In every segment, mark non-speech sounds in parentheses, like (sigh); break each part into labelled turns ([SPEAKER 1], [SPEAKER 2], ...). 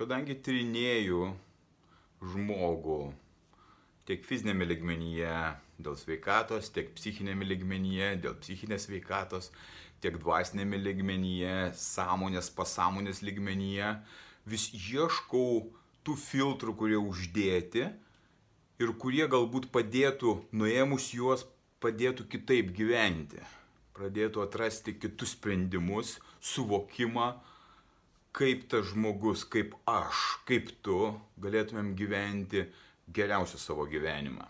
[SPEAKER 1] kadangi tyrinėju žmogų tiek fizinėme ligmenyje dėl sveikatos, tiek psichinėme ligmenyje dėl psichinės sveikatos, tiek dvasinėme ligmenyje, sąmonės, pasąmonės ligmenyje, vis ieškau tų filtrų, kurie uždėti ir kurie galbūt padėtų, nuėmus juos, padėtų kitaip gyventi, pradėtų atrasti kitus sprendimus, suvokimą, kaip tas žmogus, kaip aš, kaip tu galėtumėm gyventi geriausią savo gyvenimą.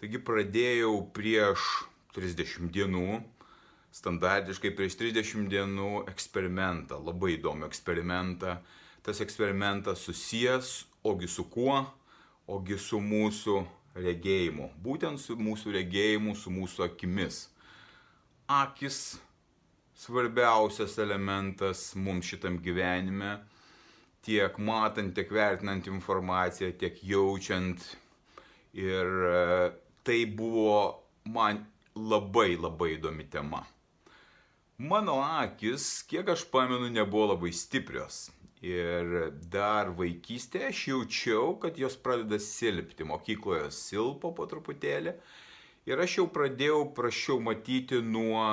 [SPEAKER 1] Taigi pradėjau prieš 30 dienų, standartiškai prieš 30 dienų eksperimentą, labai įdomų eksperimentą. Tas eksperimentas susijęs, ogi su kuo, ogi su mūsų regėjimu. Būtent su mūsų regėjimu, su mūsų akimis. Akis svarbiausias elementas mums šitam gyvenime, tiek matant, tiek vertinant informaciją, tiek jaučiant. Ir e, tai buvo man labai labai įdomi tema. Mano akis, kiek aš pamenu, nebuvo labai stiprios. Ir dar vaikystėje aš jaučiau, kad jos pradeda silpti. Mokykloje silpo po truputėlį. Ir aš jau pradėjau prašiau matyti nuo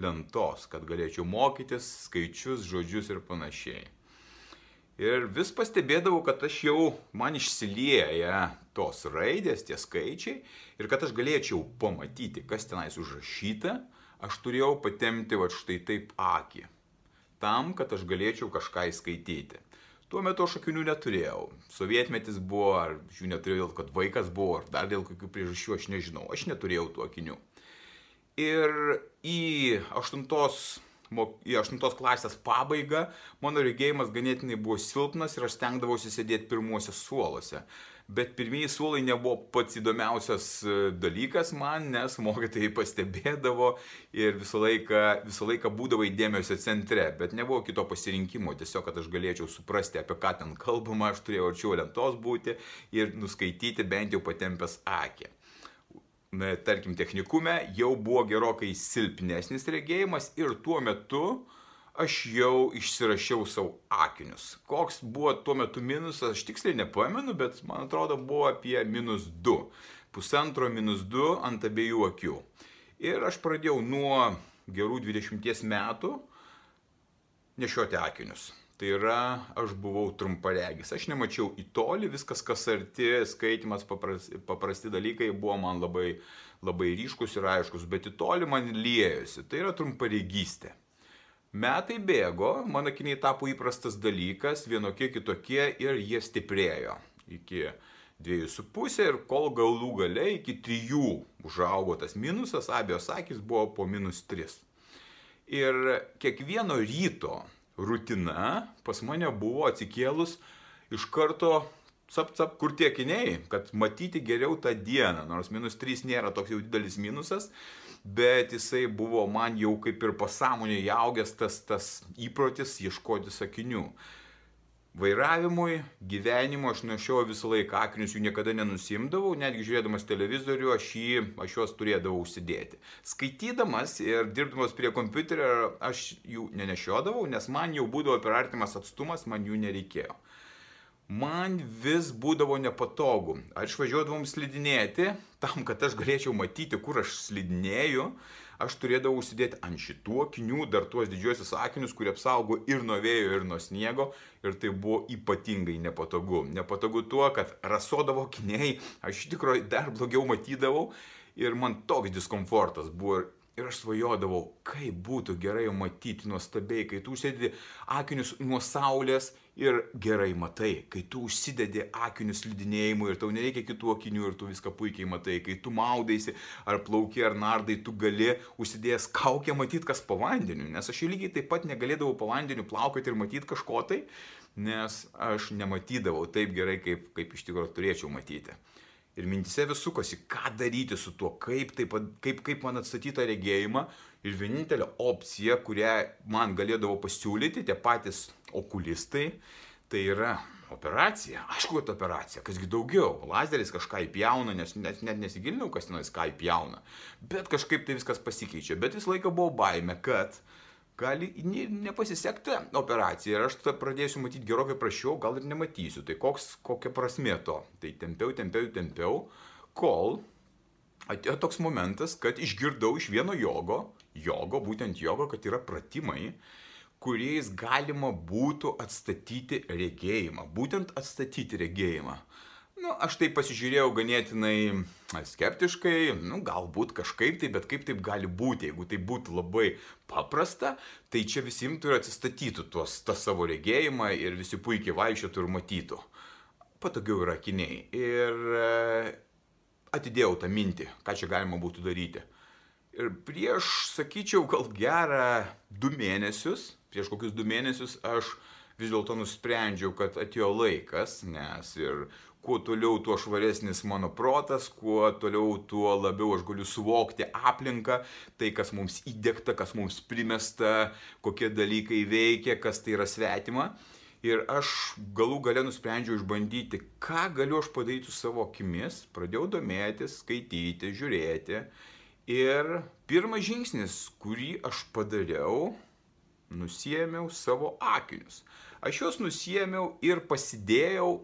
[SPEAKER 1] lentos, kad galėčiau mokytis skaičius, žodžius ir panašiai. Ir vis pastebėdavau, kad aš jau man išsilieja tos raidės, tie skaičiai ir kad aš galėčiau pamatyti, kas tenais užrašyta, aš turėjau patemti va štai taip akį. Tam, kad aš galėčiau kažką įskaityti. Tuo metu aš akinių neturėjau. Sovietmetis buvo, ar jų neturėjau dėl, kad vaikas buvo, ar dar dėl kokių priežasčių, aš nežinau. Aš neturėjau tų akinių. Ir į aštuntos, į aštuntos klasės pabaigą mano regėjimas ganėtinai buvo silpnas ir aš stengdavausi sėdėti pirmuose suoluose. Bet pirmieji suolai nebuvo pats įdomiausias e, dalykas man, nes mokytojai (laughs) pastebėdavo ir visą laiką, visą laiką būdavo įdėmėsio centre, bet nebuvo kito pasirinkimo, tiesiog, kad aš galėčiau suprasti, apie ką ten kalbama, aš turėjau arčiau lentos būti ir nuskaityti bent jau patempęs akį tarkim, technikume jau buvo gerokai silpnesnis regėjimas ir tuo metu aš jau išsirašiau savo akinius. Koks buvo tuo metu minusas, aš tiksliai nepamenu, bet man atrodo buvo apie minus 2. Pusantro minus 2 ant abiejų akių. Ir aš pradėjau nuo gerų 20 metų nešioti akinius. Tai yra, aš buvau trumparegis. Aš nemačiau į tolį, viskas kas arti, skaitimas, paprasti, paprasti dalykai buvo man labai, labai ryškus ir aiškus, bet į tolį man liejosi. Tai yra trumparegystė. Metai bėgo, mano akiniai tapo įprastas dalykas, vienokie kitokie ir jie stiprėjo. Iki dviejų su pusė ir kol galų gale iki trijų užaugo tas minusas, abiejos akis buvo po minus tris. Ir kiekvieno ryto rutina pas mane buvo atsikėlus iš karto cap, cap, kur tie akiniai, kad matyti geriau tą dieną, nors minus 3 nėra toks jau didelis minusas, bet jisai buvo man jau kaip ir pasąmonėje jaugęs tas, tas įprotis ieškoti sakinių. Vairavimui, gyvenimui aš nešiau visą laiką akinius, jų niekada nenusimdavau, netgi žiūrėdamas televizorių aš, jį, aš juos turėdavau užsidėti. Skaitydamas ir dirbdamas prie kompiuterio aš jų nenešiodavau, nes man jau būdavo per artimas atstumas, man jų nereikėjo. Man vis būdavo nepatogu. Aš važiuodavom slidinėti, tam, kad aš galėčiau matyti, kur aš slidinėju, aš turėdavau užsidėti ant šitų akinių dar tuos didžiosius akinius, kurie apsaugo ir nuo vėjo, ir nuo sniego. Ir tai buvo ypatingai nepatogu. Nepatogu tuo, kad rasodavo akiniai, aš iš tikrųjų dar blogiau matydavau. Ir man toks diskomfortas buvo. Ir aš svajodavau, kaip būtų gerai matyti nuostabiai, kai tu užsidedi akinius nuo saulės ir gerai matai, kai tu užsidedi akinius slidinėjimui ir tau nereikia kitų akinių ir tu viską puikiai matai, kai tu maudaisi ar plauki ar nardai, tu gali užsidėjęs kaukę matyti kas po vandeniu, nes aš lygiai taip pat negalėdavau po vandeniu plaukoti ir matyti kažko tai, nes aš nematydavau taip gerai, kaip, kaip iš tikrųjų turėčiau matyti. Ir mintise vis sukosi, ką daryti su tuo, kaip, taip, kaip, kaip man atstatyti tą regėjimą. Ir vienintelė opcija, kurią man galėdavo pasiūlyti tie patys okulistai, tai yra operacija. Aišku, kad operacija, kasgi daugiau. Lazeris kažką įpjauna, nes net, net nesigilinau, kas tenais ką įpjauna. Bet kažkaip tai viskas pasikeičia. Bet visą laiką buvo baime, kad gali nepasisekti operacija ir aš tada pradėsiu matyti gerokai prašiau, gal ir nematysiu. Tai koks, kokia prasmė to? Tai tempiau, tempiau, tempiau, kol atėjo toks momentas, kad išgirdau iš vieno jogo, jogo, būtent jogo, kad yra pratimai, kuriais galima būtų atstatyti regėjimą. Būtent atstatyti regėjimą. Nu, aš tai pasižiūrėjau ganėtinai skeptiškai, nu, galbūt kažkaip tai, bet kaip taip gali būti, jeigu tai būtų labai paprasta, tai čia visi imtų ir atsistatytų tuos, tą savo regėjimą ir visi puikiai vaikščiotų ir matytų. Patogiau yra akiniai. Ir e, atidėjau tą mintį, ką čia galima būtų daryti. Ir prieš, sakyčiau, gal gerą du mėnesius, prieš kokius du mėnesius aš vis dėlto nusprendžiau, kad atėjo laikas, nes ir kuo toliau, tuo švaresnis mano protas, kuo toliau, tuo labiau aš galiu suvokti aplinką, tai kas mums įdėkta, kas mums primesta, kokie dalykai veikia, kas tai yra svetima. Ir aš galų gale nusprendžiau išbandyti, ką galiu aš padaryti savo akimis. Pradėjau domėtis, skaityti, žiūrėti. Ir pirmas žingsnis, kurį aš padariau, nusiemiau savo akinius. Aš juos nusiemiau ir pasidėjau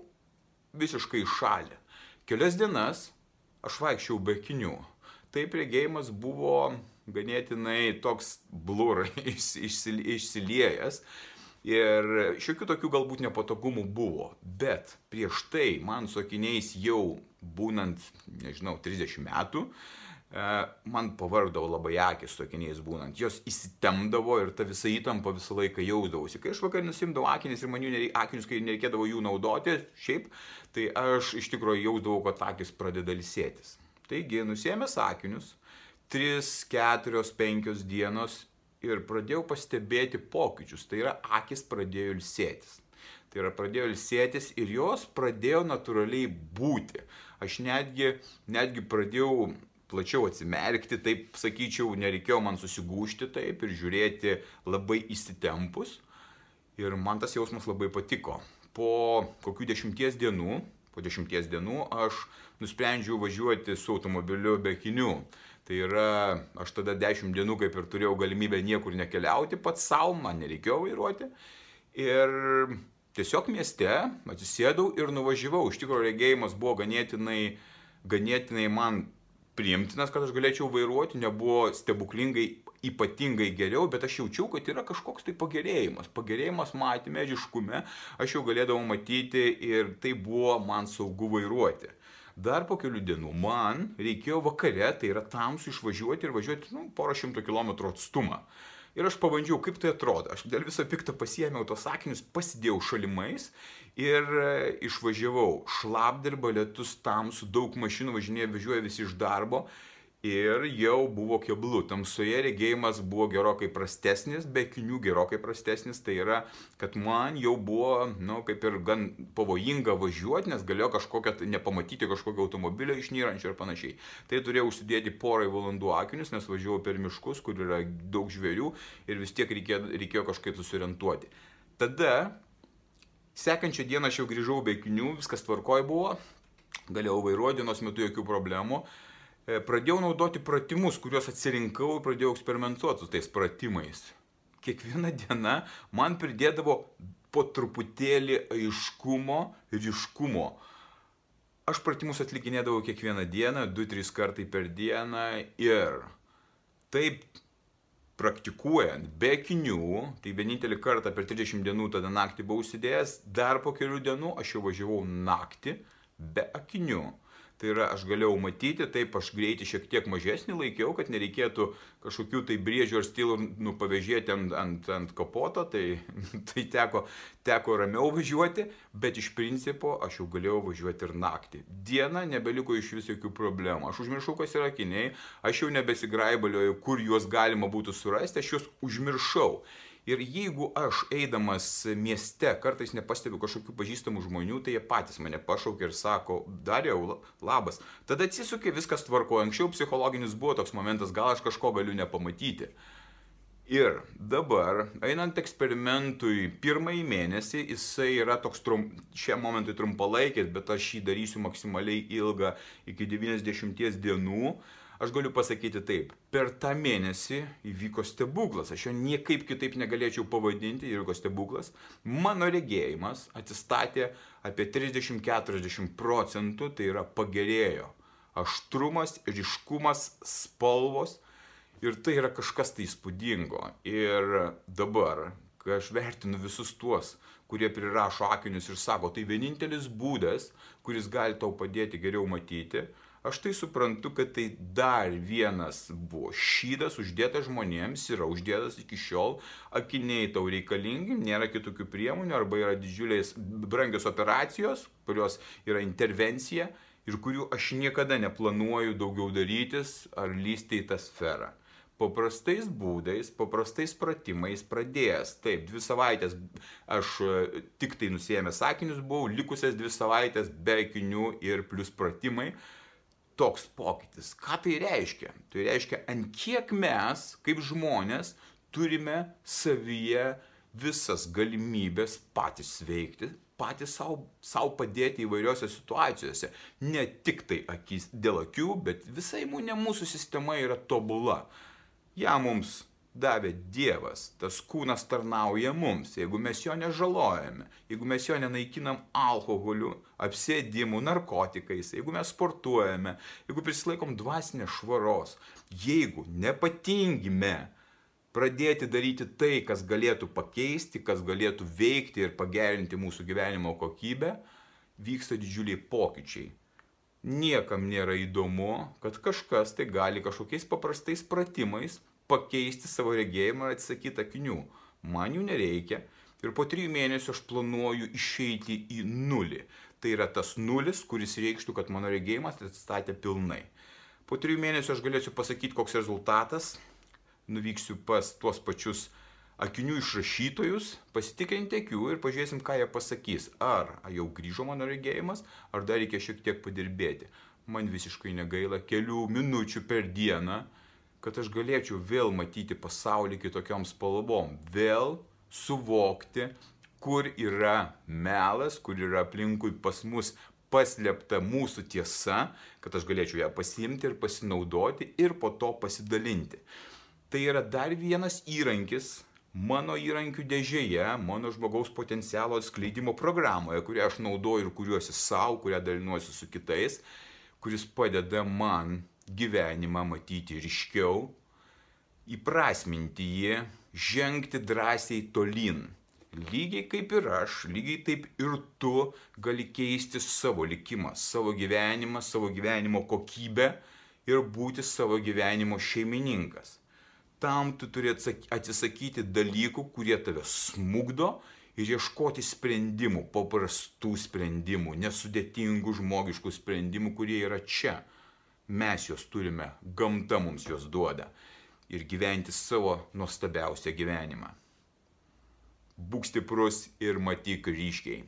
[SPEAKER 1] visiškai šalį. Kelias dienas aš vaikščiau be akinių. Taip regėjimas buvo ganėtinai toks blur (laughs) išsiliejęs. Ir šiokių tokių galbūt nepatogumų buvo, bet prieš tai man su akiniais jau būnant, nežinau, 30 metų, uh, man pavardavo labai akis su akiniais būnant. Jos įsitemdavo ir ta visa įtampa visą laiką jausdavosi. Kai aš vakar nusimdavau akinius ir man jų nereik, akinius, kai nereikėdavo jų naudoti, šiaip, tai aš iš tikrųjų jausdavau, kad akis pradeda lisėtis. Taigi, nusėmęs akinius, 3, 4, 5 dienos ir pradėjau pastebėti pokyčius. Tai yra, akis pradėjo ilsėtis. Tai yra, pradėjo ilsėtis ir jos pradėjo natūraliai būti. Aš netgi, netgi pradėjau plačiau atsimerkti, taip sakyčiau, nereikėjo man susigūšti taip ir žiūrėti labai įsitempus. Ir man tas jausmas labai patiko. Po kokių dešimties dienų, po dešimties dienų aš nusprendžiau važiuoti su automobiliu be kinių. Tai yra, aš tada dešimt dienų kaip ir turėjau galimybę niekur nekeliauti pats savo, man nereikėjo vairuoti. Ir tiesiog mieste atsisėdau ir nuvažiavau. Iš tikrųjų regėjimas buvo ganėtinai, ganėtinai man priimtinas, kad aš galėčiau vairuoti, nebuvo stebuklingai ypatingai geriau, bet aš jaučiau, kad yra kažkoks tai pagerėjimas. Pagerėjimas matėme, ryškume, aš jau galėdavau matyti ir tai buvo man saugu vairuoti. Dar po kelių dienų man reikėjo vakare, tai yra tamsu išvažiuoti ir važiuoti nu, porą šimtų kilometrų atstumą. Ir aš pabandžiau, kaip tai atrodo. Aš dėl viso pikto pasiėmiau tos sakinius, pasidėjau šalimais ir e, išvažiavau. Šlapdirba, lietus tamsu, daug mašinų važinėja, važiuoja visi iš darbo. Ir jau buvo keblu. Tamsoje regėjimas buvo gerokai prastesnis, be kinių gerokai prastesnis. Tai yra, kad man jau buvo, na, nu, kaip ir gan pavojinga važiuoti, nes galėjo kažkokią, nepamatyti kažkokio automobilio išnyrančio ir panašiai. Tai turėjau užsidėti porai valandų akinius, nes važiavau per miškus, kur yra daug žvėrių ir vis tiek reikėjo, reikėjo kažkaip susiorientuoti. Tada, sekančią dieną aš jau grįžau be kinių, viskas tvarkoj buvo, galėjau vairuoti dienos metu jokių problemų. E, pradėjau naudoti pratimus, kuriuos atsirinkau ir pradėjau eksperimentuoti su tais pratimais. Kiekviena diena man pridėdavo po truputėlį aiškumo, ryškumo. Aš pratimus atlikinėdavau kiekvieną dieną, 2-3 kartai per dieną ir taip praktikuojant be akinių, tai vienintelį kartą per 30 dienų tada naktį buvau užsidėjęs, dar po kelių dienų aš jau važiavau naktį be akinių. Tai yra, aš galėjau matyti, taip aš greitį šiek tiek mažesnį laikiau, kad nereikėtų kažkokių tai brėžių ar stylų nu, pavėžėti ant, ant, ant kapoto, tai, (laughs) tai teko, teko ramiau važiuoti, bet iš principo aš jau galėjau važiuoti ir naktį. Dieną nebeliko iš vis jokių problemų. Aš užmiršau, kas yra akiniai, aš jau nebesigraibalioju, kur juos galima būtų surasti, aš juos užmiršau. Ir jeigu aš eidamas mieste kartais nepastebiu kažkokių pažįstamų žmonių, tai jie patys mane pašaukia ir sako, dariau, labas. Tada atsisukia, viskas tvarko. Anksčiau psichologinis buvo toks momentas, gal aš kažko galiu nepamatyti. Ir dabar, einant eksperimentui pirmąjį mėnesį, jisai yra toks trum, šiam momentui trumpalaikis, bet aš jį darysiu maksimaliai ilgą iki 90 dienų. Aš galiu pasakyti taip, per tą mėnesį įvyko stebuklas, aš jo niekaip kitaip negalėčiau pavadinti, įvyko stebuklas, mano regėjimas atsistatė apie 30-40 procentų, tai yra pagerėjo. Aštrumas, ryškumas, spalvos ir tai yra kažkas tai įspūdingo. Ir dabar, kai aš vertinu visus tuos, kurie prirašo akinius ir sako, tai vienintelis būdas, kuris gali tau padėti geriau matyti, aš tai suprantu, kad tai dar vienas buvo šydas uždėtas žmonėms, yra uždėtas iki šiol, akiniai tau reikalingi, nėra kitokių priemonių, arba yra didžiulės brangios operacijos, kurios yra intervencija ir kurių aš niekada neplanuoju daugiau darytis ar lysti į tą sferą paprastais būdais, paprastais pratimais pradėjęs. Taip, dvi savaitės aš e, tik tai nusėmęs sakinius buvau, likusias dvi savaitės be akinių ir plus pratimai toks pokytis. Ką tai reiškia? Tai reiškia, ant kiek mes, kaip žmonės, turime savyje visas galimybės patys veikti, patys savo, savo padėti įvairiose situacijose. Ne tik tai akis dėl akių, bet visa imunė mūsų sistema yra tobula. Ja mums davė Dievas, tas kūnas tarnauja mums, jeigu mes jo nežalojame, jeigu mes jo nenaikinam alkoholiu, apsėdimu, narkotikais, jeigu mes sportuojame, jeigu prisilaikom dvasinės švaros, jeigu nepatingime pradėti daryti tai, kas galėtų pakeisti, kas galėtų veikti ir pagerinti mūsų gyvenimo kokybę, vyksta didžiuliai pokyčiai. Niekam nėra įdomu, kad kažkas tai gali kažkokiais paprastais pratimais pakeisti savo regėjimą ir atsisakyti akinių. Man jų nereikia ir po trijų mėnesių aš planuoju išeiti į nulį. Tai yra tas nulis, kuris reikštų, kad mano regėjimas atsistatė pilnai. Po trijų mėnesių aš galėsiu pasakyti, koks rezultatas. Nuvyksiu pas tuos pačius akinių išrašytojus, pasitikrinti akių ir pažiūrėsim, ką jie pasakys. Ar jau grįžo mano regėjimas, ar dar reikia šiek tiek padirbėti. Man visiškai negaila kelių minučių per dieną kad aš galėčiau vėl matyti pasaulį kitokiom spalvom, vėl suvokti, kur yra melas, kur yra aplinkui pas mus paslėpta mūsų tiesa, kad aš galėčiau ją pasiimti ir pasinaudoti ir po to pasidalinti. Tai yra dar vienas įrankis mano įrankių dėžėje, mano žmogaus potencialo atskleidimo programoje, kurią aš naudoju ir kuriuosi savo, kurią dalinuosi su kitais, kuris padeda man gyvenimą matyti ryškiau, įprasminti jį, žengti drąsiai tolyn. Lygiai kaip ir aš, lygiai taip ir tu gali keisti savo likimą, savo gyvenimą, savo gyvenimo kokybę ir būti savo gyvenimo šeimininkas. Tam tu turi atsisakyti dalykų, kurie tave smugdo ir ieškoti sprendimų, paprastų sprendimų, nesudėtingų žmogiškų sprendimų, kurie yra čia mes juos turime, gamta mums juos duoda ir gyventi savo nuostabiausią gyvenimą. Būk stiprus ir matyk ryškiai.